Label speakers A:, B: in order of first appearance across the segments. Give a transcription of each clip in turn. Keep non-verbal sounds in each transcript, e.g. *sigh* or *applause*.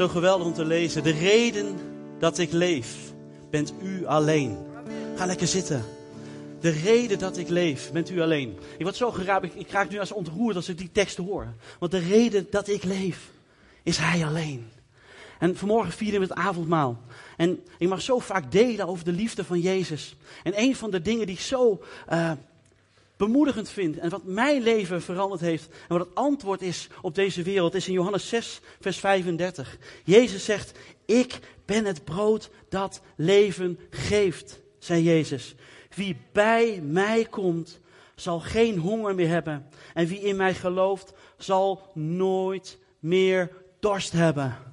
A: Zo geweldig om te lezen. De reden dat ik leef, bent u alleen. Ga lekker zitten. De reden dat ik leef, bent u alleen. Ik word zo geraakt, ik, ik raak nu als ontroerd als ik die tekst hoor. Want de reden dat ik leef, is Hij alleen. En vanmorgen vieren we het avondmaal. En ik mag zo vaak delen over de liefde van Jezus. En een van de dingen die ik zo uh, bemoedigend vind en wat mijn leven veranderd heeft en wat het antwoord is op deze wereld is in Johannes 6, vers 35. Jezus zegt, ik ben het brood dat leven geeft, zei Jezus. Wie bij mij komt, zal geen honger meer hebben. En wie in mij gelooft, zal nooit meer dorst hebben.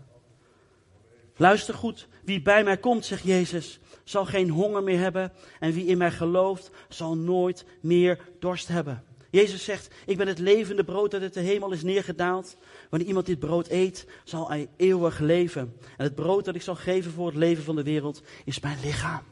A: Luister goed, wie bij mij komt, zegt Jezus, zal geen honger meer hebben. En wie in mij gelooft, zal nooit meer dorst hebben. Jezus zegt, ik ben het levende brood dat uit de hemel is neergedaald. Wanneer iemand dit brood eet, zal hij eeuwig leven. En het brood dat ik zal geven voor het leven van de wereld, is mijn lichaam.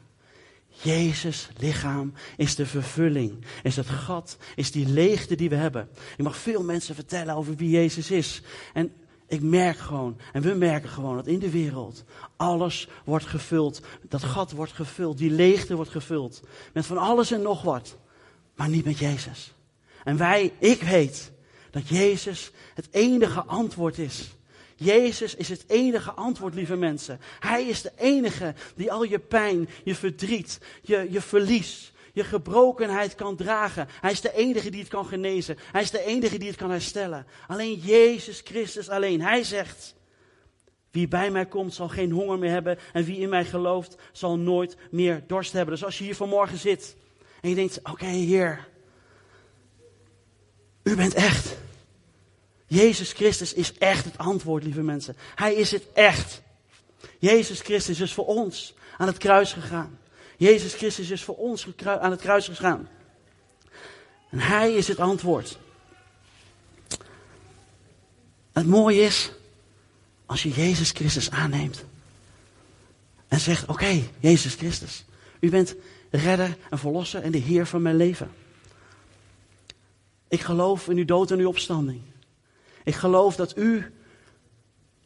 A: Jezus lichaam is de vervulling, is het gat, is die leegte die we hebben. Ik mag veel mensen vertellen over wie Jezus is. En ik merk gewoon, en we merken gewoon, dat in de wereld alles wordt gevuld. Dat gat wordt gevuld, die leegte wordt gevuld. Met van alles en nog wat. Maar niet met Jezus. En wij, ik weet dat Jezus het enige antwoord is. Jezus is het enige antwoord, lieve mensen. Hij is de enige die al je pijn, je verdriet, je, je verlies, je gebrokenheid kan dragen. Hij is de enige die het kan genezen. Hij is de enige die het kan herstellen. Alleen Jezus Christus alleen. Hij zegt, wie bij mij komt zal geen honger meer hebben. En wie in mij gelooft zal nooit meer dorst hebben. Dus als je hier vanmorgen zit en je denkt, oké Heer, u bent echt. Jezus Christus is echt het antwoord, lieve mensen. Hij is het echt. Jezus Christus is voor ons aan het kruis gegaan. Jezus Christus is voor ons aan het kruis gegaan. En Hij is het antwoord. Het mooie is, als je Jezus Christus aanneemt en zegt, oké, Jezus Christus, u bent redder en verlosser en de Heer van mijn leven. Ik geloof in uw dood en uw opstanding. Ik geloof dat u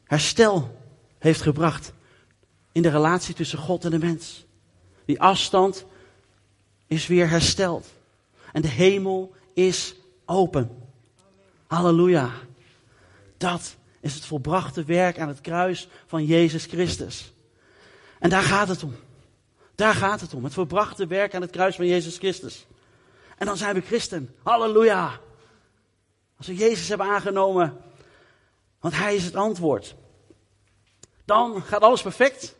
A: herstel heeft gebracht in de relatie tussen God en de mens. Die afstand is weer hersteld. En de hemel is open. Halleluja. Dat is het volbrachte werk aan het kruis van Jezus Christus. En daar gaat het om. Daar gaat het om. Het volbrachte werk aan het kruis van Jezus Christus. En dan zijn we christen. Halleluja. Als we Jezus hebben aangenomen, want Hij is het antwoord. Dan gaat alles perfect.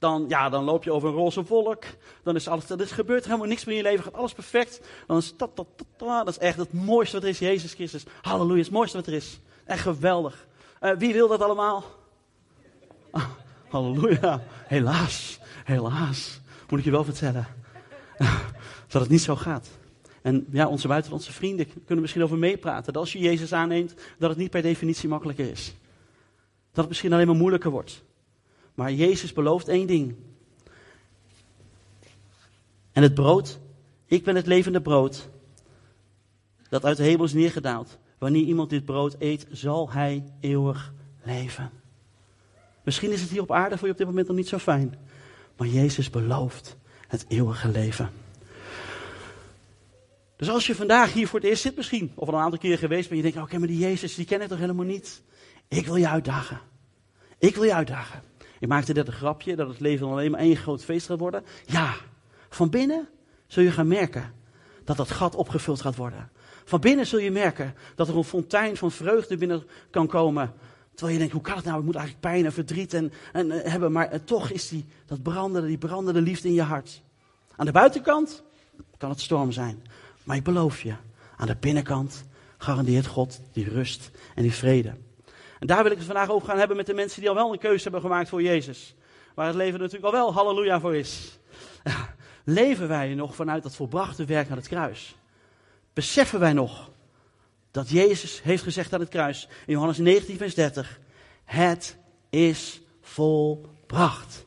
A: Dan, ja, dan loop je over een roze wolk. Dan is alles, er gebeurt helemaal niks meer in je leven. Gaat alles perfect. Dan is dat, dat, dat, dat is echt het mooiste wat er is. Jezus Christus. Halleluja, het mooiste wat er is. Echt geweldig. Uh, wie wil dat allemaal? Ah, halleluja. Helaas, helaas. Moet ik je wel vertellen. *laughs* dat het niet zo gaat. En ja, onze buitenlandse vrienden kunnen misschien over meepraten. Dat als je Jezus aanneemt, dat het niet per definitie makkelijker is. Dat het misschien alleen maar moeilijker wordt. Maar Jezus belooft één ding. En het brood, ik ben het levende brood, dat uit de hemel is neergedaald. Wanneer iemand dit brood eet, zal hij eeuwig leven. Misschien is het hier op aarde voor je op dit moment nog niet zo fijn. Maar Jezus belooft het eeuwige leven. Dus als je vandaag hier voor het eerst zit misschien, of al een aantal keer geweest bent, je denkt, oké, maar die Jezus, die ken ik toch helemaal niet. Ik wil je uitdagen. Ik wil je uitdagen. Ik maakte net een grapje dat het leven alleen maar één groot feest gaat worden. Ja, van binnen zul je gaan merken dat dat gat opgevuld gaat worden. Van binnen zul je merken dat er een fontein van vreugde binnen kan komen. Terwijl je denkt, hoe kan het nou? Ik moet eigenlijk pijn en verdriet en, en uh, hebben. Maar uh, toch is die, dat brandende, die brandende liefde in je hart. Aan de buitenkant kan het storm zijn. Maar ik beloof je, aan de binnenkant garandeert God die rust en die vrede. En daar wil ik het vandaag over gaan hebben met de mensen die al wel een keuze hebben gemaakt voor Jezus. Waar het leven natuurlijk al wel halleluja voor is. *laughs* Leven wij nog vanuit dat volbrachte werk aan het kruis? Beseffen wij nog dat Jezus heeft gezegd aan het kruis in Johannes 19, vers 30: Het is volbracht.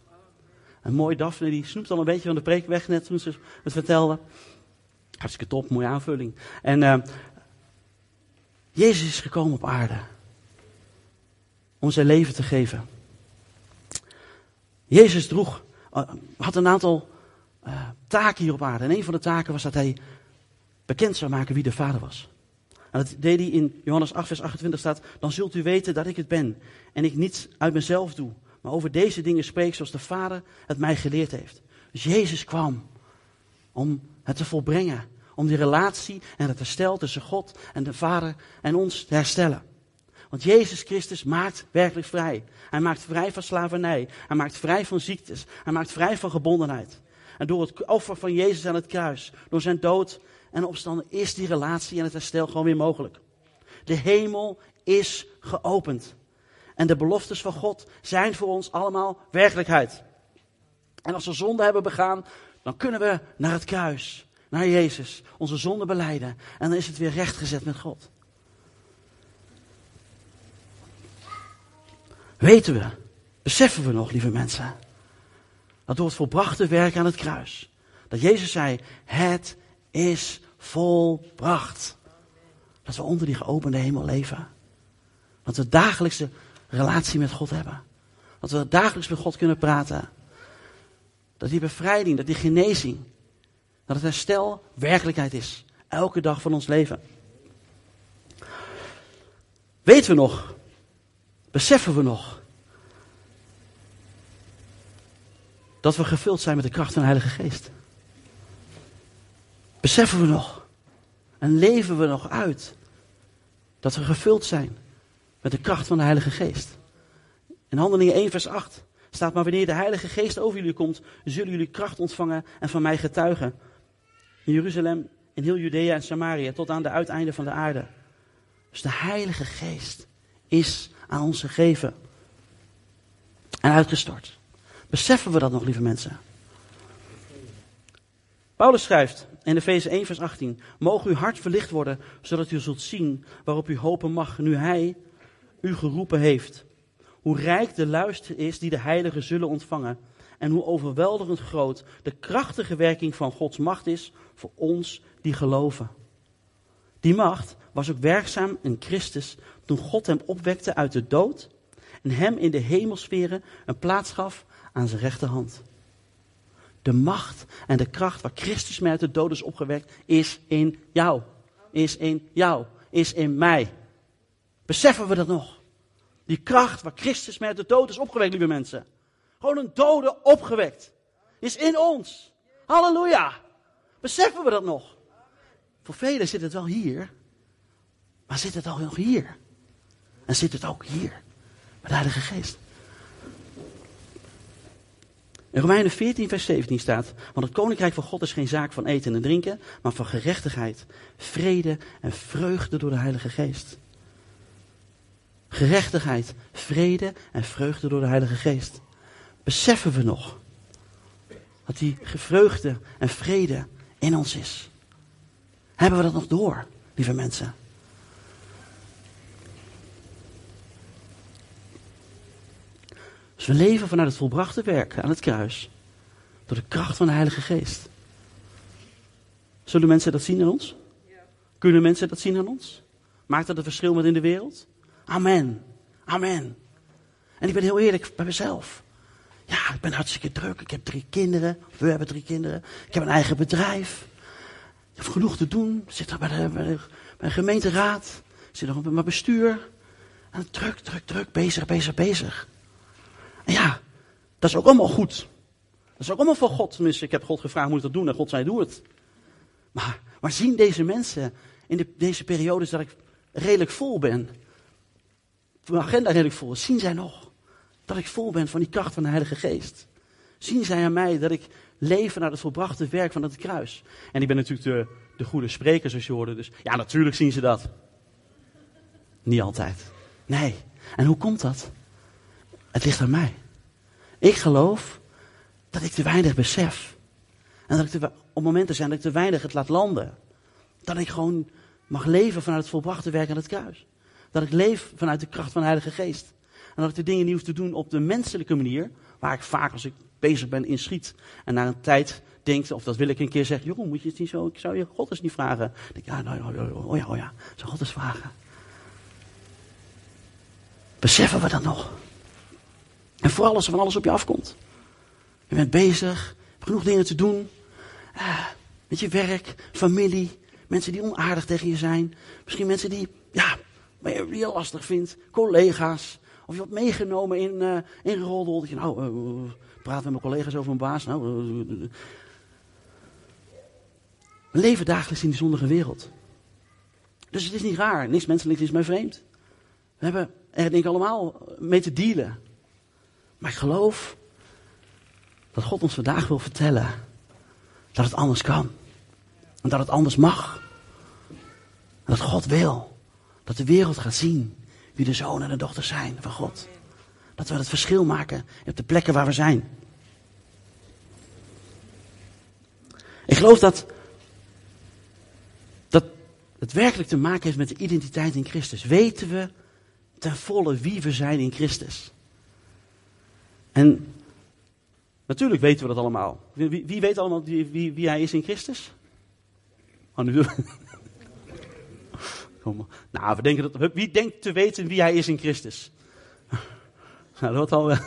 A: En mooi, Daphne, die snoept al een beetje van de preek weg net toen ze het vertelde. Hartstikke top, mooie aanvulling. En uh, Jezus is gekomen op aarde zijn leven te geven. Jezus droeg, uh, had een aantal uh, taken hier op aarde. En een van de taken was dat hij bekend zou maken wie de Vader was. En dat deed hij in Johannes 8, vers 28 staat, dan zult u weten dat ik het ben. En ik niets uit mezelf doe, maar over deze dingen spreek zoals de Vader het mij geleerd heeft. Dus Jezus kwam om het te volbrengen. Om die relatie en het herstel tussen God en de Vader en ons te herstellen. Want Jezus Christus maakt werkelijk vrij. Hij maakt vrij van slavernij. Hij maakt vrij van ziektes. Hij maakt vrij van gebondenheid. En door het offer van Jezus aan het kruis, door zijn dood en opstanden, is die relatie en het herstel gewoon weer mogelijk. De hemel is geopend. En de beloftes van God zijn voor ons allemaal werkelijkheid. En als we zonde hebben begaan, dan kunnen we naar het kruis, naar Jezus, onze zonde beleiden. En dan is het weer rechtgezet met God. Weten we, beseffen we nog, lieve mensen, dat door het volbrachte werk aan het kruis, dat Jezus zei, het is volbracht. Dat we onder die geopende hemel leven. Dat we dagelijkse relatie met God hebben. Dat we dagelijks met God kunnen praten. Dat die bevrijding, dat die genezing, dat het herstel werkelijkheid is. Elke dag van ons leven. Weten we nog, beseffen we nog, dat we gevuld zijn met de kracht van de Heilige Geest? Beseffen we nog en leven we nog uit dat we gevuld zijn met de kracht van de Heilige Geest? In Handelingen 1, vers 8 staat maar wanneer de Heilige Geest over jullie komt, zullen jullie kracht ontvangen en van mij getuigen. In Jeruzalem, in heel Judea en Samaria, tot aan de uiteinden van de aarde. Dus de Heilige Geest is aan ons gegeven en uitgestort. Beseffen we dat nog, lieve mensen? Paulus schrijft in Efeze 1, vers 18: Mogen uw hart verlicht worden, zodat u zult zien waarop u hopen mag, nu Hij u geroepen heeft. Hoe rijk de luister is die de heiligen zullen ontvangen. En hoe overweldigend groot de krachtige werking van Gods macht is voor ons die geloven. Die macht was ook werkzaam in Christus toen God hem opwekte uit de dood en hem in de hemelsferen een plaats gaf aan zijn rechterhand. De macht en de kracht waar Christus mij uit de dood is opgewekt, is in jou. Is in jou. Is in mij. Beseffen we dat nog? Die kracht waar Christus mij uit de dood is opgewekt, lieve mensen. Gewoon een dode opgewekt. Is in ons. Halleluja. Beseffen we dat nog? Voor velen zit het wel hier. Maar zit het ook nog hier? En zit het ook hier? Met de Heilige Geest. In Romeinen 14, vers 17 staat: Want het koninkrijk van God is geen zaak van eten en drinken, maar van gerechtigheid, vrede en vreugde door de Heilige Geest. Gerechtigheid, vrede en vreugde door de Heilige Geest. Beseffen we nog dat die vreugde en vrede in ons is? Hebben we dat nog door, lieve mensen? Dus we leven vanuit het volbrachte werk aan het kruis. Door de kracht van de Heilige Geest. Zullen mensen dat zien aan ons? Kunnen mensen dat zien aan ons? Maakt dat een verschil met in de wereld? Amen. Amen. En ik ben heel eerlijk bij mezelf. Ja, ik ben hartstikke druk. Ik heb drie kinderen. We hebben drie kinderen. Ik heb een eigen bedrijf. Ik heb genoeg te doen. Ik zit er bij de, gemeenteraad. Ik zit nog bij mijn bestuur. Druk, druk, druk. Bezig, bezig, bezig. Ja, dat is ook allemaal goed. Dat is ook allemaal van God. Tenminste, ik heb God gevraagd, moet ik dat doen? En God zei, doe het. Maar, maar zien deze mensen in de, deze periodes dat ik redelijk vol ben, mijn agenda redelijk vol zien zij nog dat ik vol ben van die kracht van de Heilige Geest? Zien zij aan mij dat ik leef naar het volbrachte werk van het kruis? En ik ben natuurlijk de, de goede spreker, zoals je hoorde. Dus ja, natuurlijk zien ze dat. Niet altijd. Nee. En hoe komt dat? Het ligt aan mij. Ik geloof dat ik te weinig besef. En dat ik op momenten zijn dat ik te weinig het laat landen. Dat ik gewoon mag leven vanuit het volbrachte werk aan het kruis. Dat ik leef vanuit de kracht van de Heilige Geest. En dat ik de dingen niet hoef te doen op de menselijke manier. Waar ik vaak als ik bezig ben inschiet. En na een tijd denk, of dat wil ik een keer zeggen. Jeroen, moet je het niet zo, ik zou je God eens niet vragen. Dan denk ik, ja, nou, oh ja, oh ja, zou God eens vragen. Beseffen we dat nog? En vooral als er van alles op je afkomt. Je bent bezig, genoeg dingen te doen. Ah, met je werk, familie, mensen die onaardig tegen je zijn. Misschien mensen die, ja, die je lastig vindt. Collega's. Of je wordt meegenomen in, uh, in roddel. Dat je nou, uh, praat met mijn collega's over mijn baas. Nou, uh, we leven dagelijks in die zondige wereld. Dus het is niet raar. Niks menselijks is mij vreemd. We hebben er denk ik allemaal mee te dealen. Maar ik geloof dat God ons vandaag wil vertellen dat het anders kan. En dat het anders mag. En dat God wil dat de wereld gaat zien wie de zoon en de dochter zijn van God. Dat we het verschil maken op de plekken waar we zijn. Ik geloof dat, dat het werkelijk te maken heeft met de identiteit in Christus. Weten we ten volle wie we zijn in Christus? En natuurlijk weten we dat allemaal. Wie, wie weet allemaal wie, wie, hij is in Christus? Oh, nu *laughs* nou, we denken dat, wie denkt te weten wie hij is in Christus? *laughs* nou, dat al. *laughs*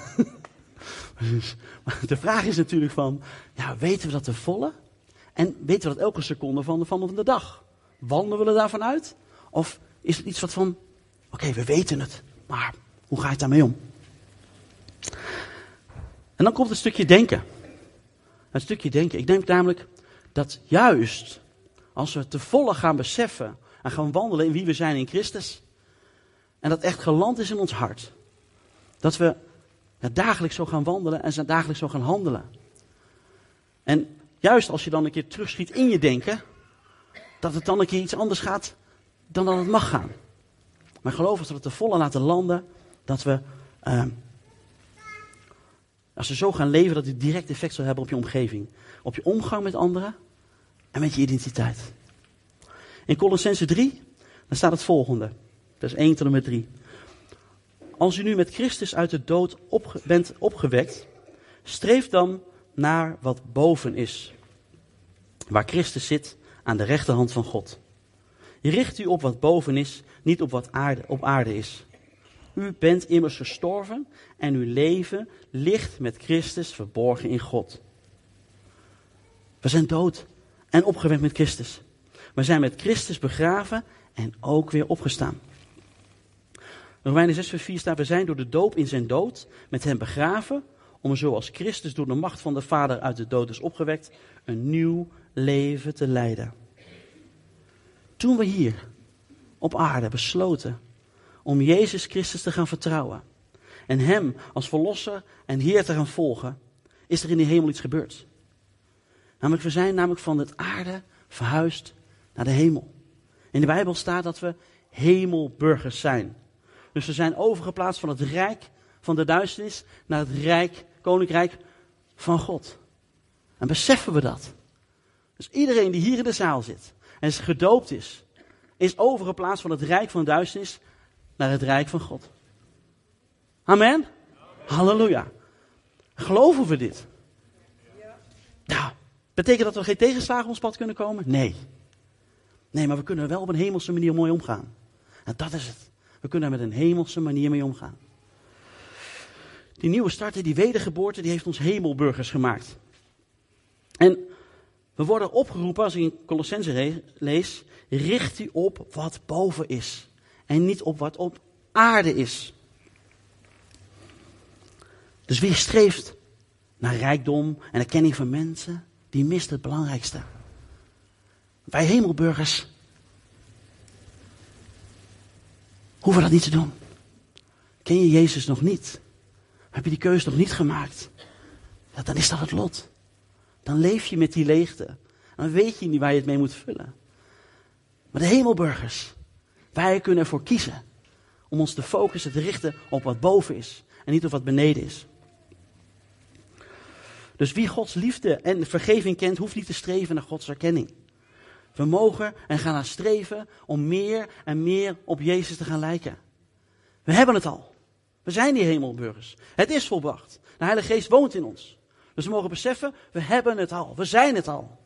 A: de vraag is natuurlijk van, weten we dat te volle? En weten we dat elke seconde van, van de dag? Wandelen we daarvan uit? Of is het iets wat van, oké, we weten het, maar hoe ga je daarmee om? En dan komt het stukje denken. Het stukje denken. Ik denk namelijk dat juist als we te volle gaan beseffen en gaan wandelen in wie we zijn in Christus. En dat echt geland is in ons hart. Dat we dagelijks zo gaan wandelen en dagelijks zo gaan handelen. En juist als je dan een keer terugschiet in je denken, dat het dan een keer iets anders gaat dan dat het mag gaan. Maar geloof dat we het te volle laten landen, dat we, uh, als we zo gaan leven, dat het direct effect zal hebben op je omgeving. Op je omgang met anderen en met je identiteit. In Colossense 3, dan staat het volgende. Vers 1 tot en met 3. Als u nu met Christus uit de dood bent opgewekt, streef dan naar wat boven is. Waar Christus zit aan de rechterhand van God. Richt u op wat boven is, niet op wat aarde, op aarde is. U bent immers gestorven en uw leven ligt met Christus verborgen in God. We zijn dood en opgewekt met Christus. We zijn met Christus begraven en ook weer opgestaan. Romeinen 6 vers 4 staat, we zijn door de doop in zijn dood met hem begraven, om zoals Christus door de macht van de Vader uit de dood is opgewekt, een nieuw leven te leiden. Toen we hier op aarde besloten om Jezus Christus te gaan vertrouwen en Hem als Verlosser en Heer te gaan volgen, is er in de hemel iets gebeurd. Namelijk, we zijn namelijk van het aarde verhuisd naar de hemel. In de Bijbel staat dat we hemelburgers zijn. Dus we zijn overgeplaatst van het rijk van de duisternis naar het rijk, koninkrijk van God. En beseffen we dat? Dus iedereen die hier in de zaal zit en gedoopt is, is overgeplaatst van het rijk van de duisternis naar het rijk van God. Amen? Halleluja. Geloven we dit? Nou, betekent dat er geen tegenslagen ons pad kunnen komen? Nee. Nee, maar we kunnen er wel op een hemelse manier mooi omgaan. En dat is het. We kunnen er met een hemelse manier mee omgaan. Die nieuwe start, die wedergeboorte, die heeft ons hemelburgers gemaakt. En we worden opgeroepen, als ik in Colossense lees, richt u op wat boven is. En niet op wat op aarde is. Dus wie streeft naar rijkdom en erkenning van mensen, die mist het belangrijkste. Wij hemelburgers hoeven dat niet te doen. Ken je Jezus nog niet? Heb je die keuze nog niet gemaakt? Ja, dan is dat het lot. Dan leef je met die leegte. Dan weet je niet waar je het mee moet vullen. Maar de hemelburgers, wij kunnen ervoor kiezen om ons te focussen, te richten op wat boven is en niet op wat beneden is. Dus wie Gods liefde en vergeving kent, hoeft niet te streven naar Gods erkenning. We mogen en gaan naar streven om meer en meer op Jezus te gaan lijken. We hebben het al. We zijn die hemelburgers. Het is volbracht. De Heilige Geest woont in ons. Dus we mogen beseffen, we hebben het al. We zijn het al.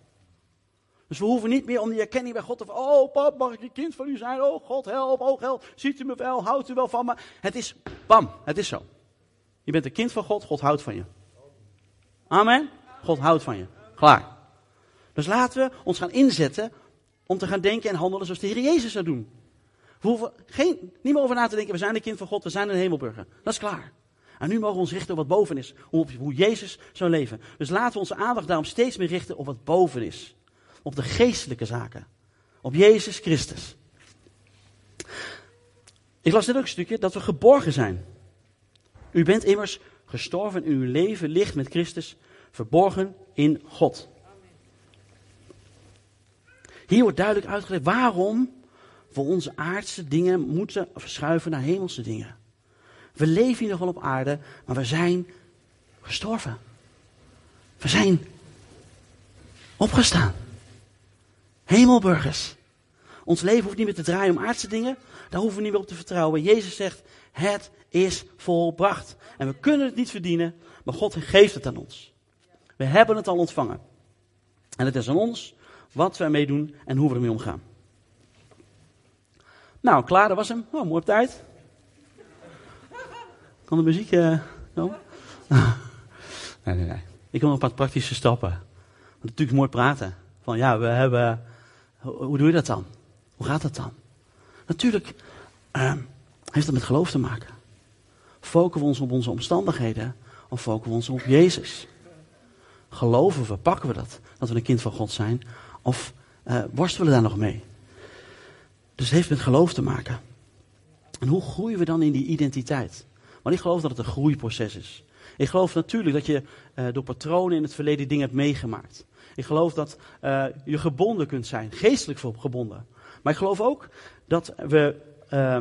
A: Dus we hoeven niet meer om die erkenning bij God te. Oh, pap, mag ik een kind van u zijn? Oh, God, help, oh, help. Ziet u me wel? Houdt u wel van me? Het is, bam, het is zo. Je bent een kind van God, God houdt van je. Amen. God houdt van je. Klaar. Dus laten we ons gaan inzetten om te gaan denken en handelen zoals de Heer Jezus zou doen. We hoeven geen, niet meer over na te denken, we zijn een kind van God, we zijn een hemelburger. Dat is klaar. En nu mogen we ons richten op wat boven is, hoe Jezus zou leven. Dus laten we onze aandacht daarom steeds meer richten op wat boven is. Op de geestelijke zaken. Op Jezus Christus. Ik las net ook een stukje dat we geborgen zijn. U bent immers gestorven en uw leven ligt met Christus verborgen in God. Hier wordt duidelijk uitgelegd waarom we onze aardse dingen moeten verschuiven naar hemelse dingen. We leven hier nog wel op aarde, maar we zijn gestorven. We zijn opgestaan. Hemelburgers. Ons leven hoeft niet meer te draaien om aardse dingen. Daar hoeven we niet meer op te vertrouwen. Jezus zegt, het is volbracht. En we kunnen het niet verdienen, maar God geeft het aan ons. We hebben het al ontvangen. En het is aan ons wat we ermee doen en hoe we ermee omgaan. Nou, klaar, dat was hem. Oh, mooi op tijd. Kan de muziek komen? *laughs* nee, nee, nee. Ik wil nog een paar praktische stappen. Natuurlijk mooi praten. Van ja, we hebben. Hoe, doe je dat dan? Hoe gaat dat dan? Natuurlijk uh, heeft dat met geloof te maken. Focussen we ons op onze omstandigheden of focussen we ons op Jezus? Geloven we, pakken we dat, dat we een kind van God zijn? Of uh, worstelen we daar nog mee? Dus het heeft met geloof te maken. En hoe groeien we dan in die identiteit? Maar ik geloof dat het een groeiproces is. Ik geloof natuurlijk dat je uh, door patronen in het verleden dingen hebt meegemaakt. Ik geloof dat uh, je gebonden kunt zijn, geestelijk gebonden. Maar ik geloof ook dat we uh,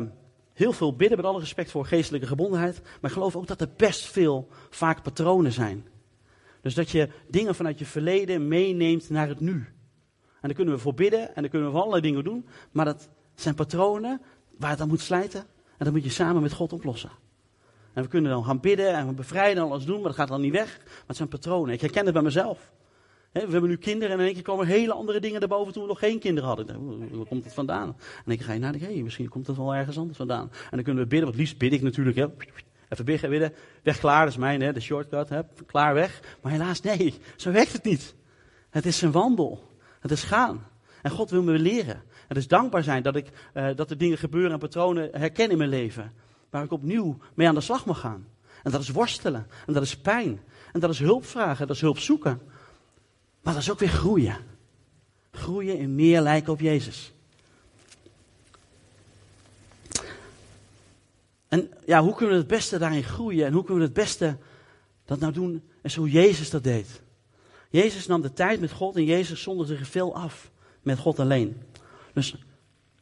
A: heel veel bidden, met alle respect voor geestelijke gebondenheid. Maar ik geloof ook dat er best veel vaak patronen zijn. Dus dat je dingen vanuit je verleden meeneemt naar het nu. En daar kunnen we voor bidden en daar kunnen we voor allerlei dingen doen. Maar dat zijn patronen waar het aan moet slijten. En dat moet je samen met God oplossen. En we kunnen dan gaan bidden en we bevrijden en alles doen, maar dat gaat dan niet weg. Maar het zijn patronen. Ik herken het bij mezelf. We hebben nu kinderen en in één keer komen hele andere dingen erboven toen we nog geen kinderen hadden. Waar komt het vandaan? En dan ga je nadenken, hey, misschien komt het wel ergens anders vandaan. En dan kunnen we bidden, wat liefst bid ik natuurlijk. Even bidden, weg klaar, dat is mijn, de shortcut, klaar weg. Maar helaas, nee, zo werkt het niet. Het is een wandel. Het is gaan. En God wil me leren. Het is dankbaar zijn dat, ik, uh, dat er dingen gebeuren en patronen herken in mijn leven waar ik opnieuw mee aan de slag mag gaan. En dat is worstelen. En dat is pijn. En dat is hulp vragen. Dat is hulp zoeken. Maar dat is ook weer groeien. Groeien in meer lijken op Jezus. En ja, hoe kunnen we het beste daarin groeien? En hoe kunnen we het beste dat nou doen? En hoe Jezus dat deed. Jezus nam de tijd met God en Jezus zonder zich veel af met God alleen. Dus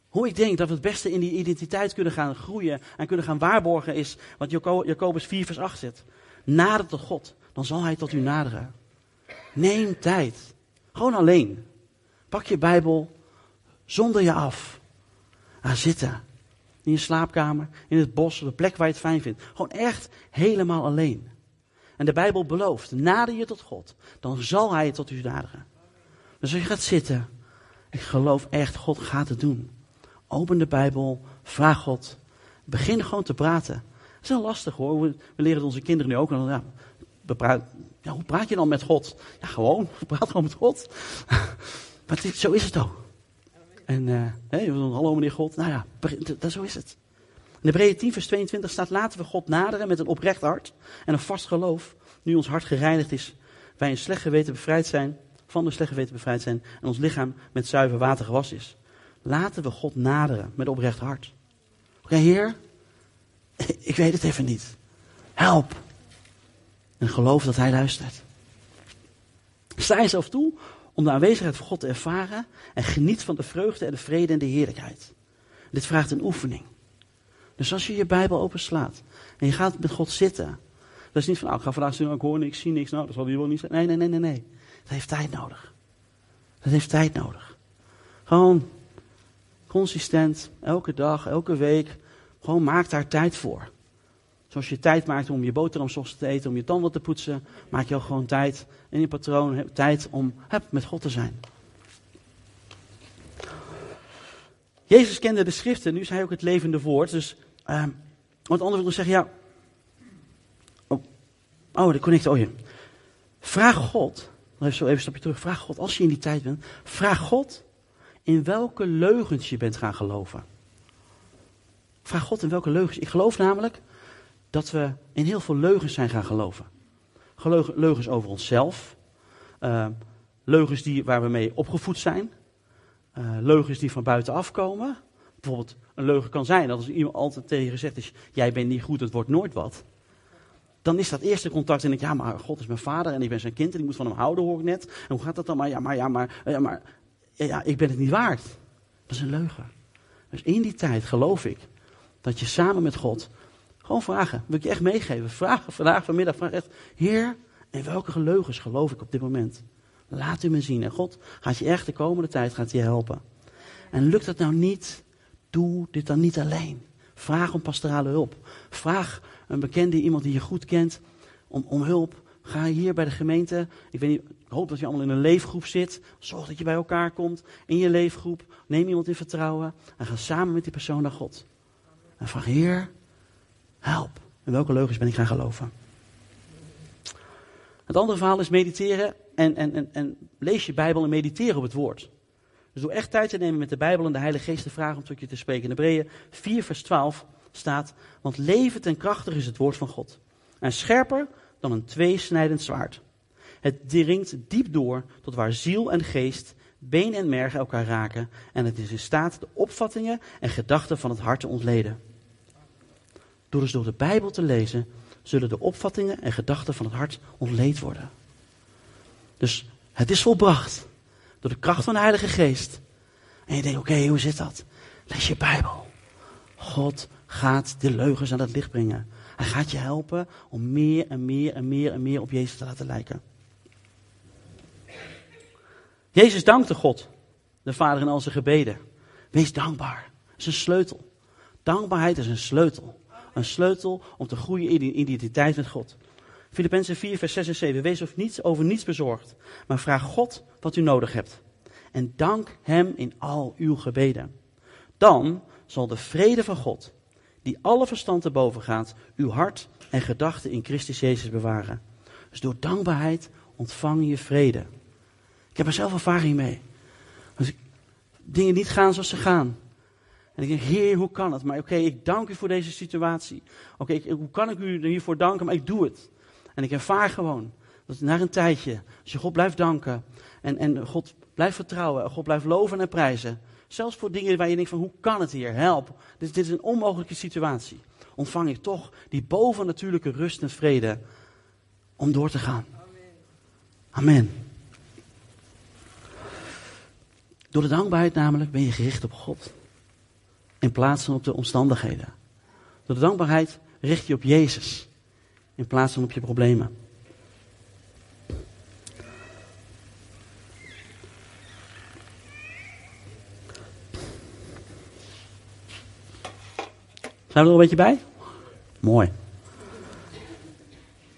A: hoe ik denk dat we het beste in die identiteit kunnen gaan groeien en kunnen gaan waarborgen is wat Jacobus 4 vers 8 zegt. Nader tot God, dan zal hij tot u naderen. Neem tijd. Gewoon alleen. Pak je Bijbel, zonder je af. Ga zitten. In je slaapkamer, in het bos, op de plek waar je het fijn vindt. Gewoon echt helemaal alleen. En de Bijbel belooft, nader je tot God, dan zal hij tot u naderen. Dus als je gaat zitten, ik geloof echt, God gaat het doen. Open de Bijbel, vraag God. Begin gewoon te praten. Dat is heel lastig hoor. We, leren onze kinderen nu ook. Ja, ja, hoe praat je dan met God? Ja, gewoon. *laughs* Praat gewoon met God. *laughs* maar zo is het ook. En uh, hey, hallo meneer God. Nou ja, zo is het. In Hebreeën 10 vers 22 staat, laten we God naderen met een oprecht hart en een vast geloof. Nu ons hart gereinigd is, wij een slecht geweten bevrijd zijn, van de slecht geweten bevrijd zijn en ons lichaam met zuiver water gewassen is. Laten we God naderen met oprecht hart. Oké, Heer, *laughs* ik weet het even niet. Help. En geloof dat Hij luistert. Sta jezelf toe om de aanwezigheid van God te ervaren en geniet van de vreugde en de vrede en de heerlijkheid. Dit vraagt een oefening. Dus als je je Bijbel openslaat en je gaat met God zitten, dat is niet van, nou, ik ga vandaag zien, ik hoor niks, ik zie niks, nou, dat zal hier wel niet zijn. Nee, nee, nee, nee, nee. Dat heeft tijd nodig. Dat heeft tijd nodig. Gewoon consistent, elke dag, elke week. Gewoon maak daar tijd voor. Zoals je tijd maakt om je boterham te eten, om je tanden te poetsen, maak je ook gewoon tijd in je patroon, tijd om met God te zijn. Jezus kende de schriften, nu is hij ook het levende woord. Dus, uh, want anders wil zeggen, ja. Oh, oh de connect, oh. Vraag God, even, zo even een stapje terug, vraag God, als je in die tijd bent, vraag God in welke leugens je bent gaan geloven. Vraag God in welke leugens. Ik geloof namelijk dat we in heel veel leugens zijn gaan geloven. Leugens over onszelf, uh, leugens die, waar we mee opgevoed zijn, uh, leugens die van buitenaf komen. Bijvoorbeeld, een leugen kan zijn dat als iemand altijd tegen je gezegd is: Jij bent niet goed, het wordt nooit wat. Dan is dat eerste contact en ik, ja, maar God is mijn vader en ik ben zijn kind en ik moet van hem houden, hoor ik net. En hoe gaat dat dan? Maar ja, maar, ja, maar, ja, maar ja, ik ben het niet waard. Dat is een leugen. Dus in die tijd geloof ik dat je samen met God gewoon vragen. Wil ik je echt meegeven? Vraag vandaag, vanmiddag, vraag echt. Heer, in welke leugens geloof ik op dit moment? Laat u me zien. En God gaat je echt de komende tijd gaat je helpen. En lukt dat nou niet? Doe dit dan niet alleen. Vraag om pastorale hulp. Vraag een bekende, iemand die je goed kent, om, om hulp. Ga hier bij de gemeente. Ik, weet niet, ik hoop dat je allemaal in een leefgroep zit. Zorg dat je bij elkaar komt in je leefgroep. Neem iemand in vertrouwen en ga samen met die persoon naar God. En vraag, Heer, help. In welke leugens ben ik gaan geloven? Het andere verhaal is mediteren en, en, en, en lees je Bijbel en mediteren op het woord. Dus door echt tijd te nemen met de Bijbel en de Heilige Geest te vragen om tot je te spreken. In Hebreeën 4 vers 12 staat, want levend en krachtig is het woord van God. En scherper dan een tweesnijdend zwaard. Het dringt diep door tot waar ziel en geest, been en merg elkaar raken. En het is in staat de opvattingen en gedachten van het hart te ontleden. Door dus door de Bijbel te lezen, zullen de opvattingen en gedachten van het hart ontleed worden. Dus het is volbracht door de kracht van de Heilige Geest. En je denkt, oké, hoe zit dat? Lees je Bijbel. God gaat de leugens aan het licht brengen. Hij gaat je helpen om meer en meer en meer en meer op Jezus te laten lijken. Jezus dankte God, de Vader in al zijn gebeden. Wees dankbaar. Dat is een sleutel. Dankbaarheid is een sleutel. Een sleutel om te groeien in identiteit met God. Filippenzen 4, vers 6 en 7. Wees of niets, over niets bezorgd, maar vraag God wat u nodig hebt. En dank Hem in al uw gebeden. Dan zal de vrede van God, die alle verstand te boven gaat, uw hart en gedachten in Christus Jezus bewaren. Dus door dankbaarheid ontvang je vrede. Ik heb er zelf ervaring mee. Als dingen niet gaan zoals ze gaan. En ik denk, Heer, hoe kan het? Maar oké, ik dank u voor deze situatie. Oké, hoe kan ik u hiervoor danken? Maar ik doe het. En ik ervaar gewoon dat na een tijdje, als je God blijft danken en, en God blijft vertrouwen en God blijft loven en prijzen, zelfs voor dingen waar je denkt van hoe kan het hier, help, dit, dit is een onmogelijke situatie, ontvang ik toch die bovennatuurlijke rust en vrede om door te gaan. Amen. Door de dankbaarheid namelijk ben je gericht op God. In plaats van op de omstandigheden. Door de dankbaarheid richt je op Jezus in plaats van op je problemen. Zijn we er een beetje bij? Mooi.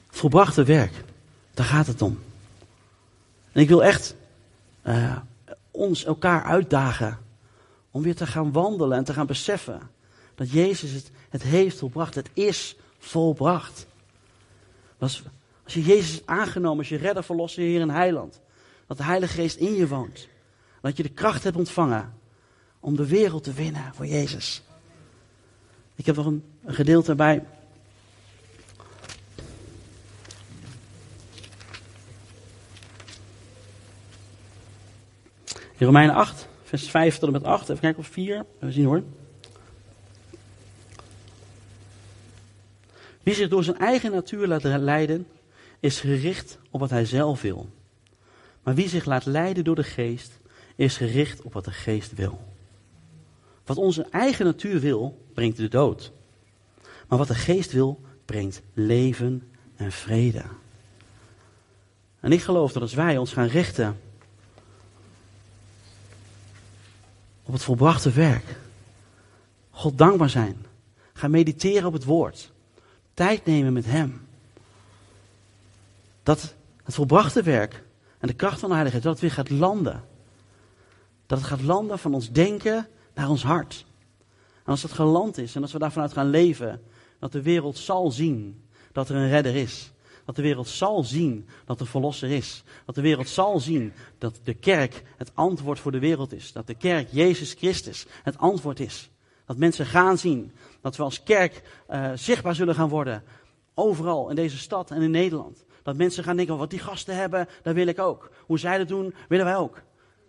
A: Volbrachte werk, daar gaat het om. En ik wil echt uh, ons elkaar uitdagen om weer te gaan wandelen en te gaan beseffen dat Jezus het, het heeft volbracht. Het is volbracht. Als, je Jezus aangenomen als je redder, verlosser, Heer en Heiland. Dat de Heilige Geest in je woont. Dat je de kracht hebt ontvangen om de wereld te winnen voor Jezus. Ik heb nog een, een gedeelte bij. In Romeinen 8, vers 5 tot en met 8. Even kijken of 4. We zien hoor. Wie zich door zijn eigen natuur laat leiden, is gericht op wat hij zelf wil. Maar wie zich laat leiden door de geest, is gericht op wat de geest wil. Wat onze eigen natuur wil, brengt de dood. Maar wat de geest wil, brengt leven en vrede. En ik geloof dat als wij ons gaan richten op het volbrachte werk, God dankbaar zijn, gaan mediteren op het woord, tijd nemen met Hem. Dat het volbrachte werk en de kracht van de heiligheid, dat het weer gaat landen. Dat het gaat landen van ons denken naar ons hart. En als dat geland is en als we daar vanuit gaan leven, dat de wereld zal zien dat er een redder is. Dat de wereld zal zien dat de Verlosser is. Dat de wereld zal zien dat de kerk het antwoord voor de wereld is. Dat de kerk Jezus Christus het antwoord is. Dat mensen gaan zien dat we als kerk uh, zichtbaar zullen gaan worden. Overal in deze stad en in Nederland. Dat mensen gaan denken, wat die gasten hebben, dat wil ik ook. Hoe zij dat doen, willen wij ook.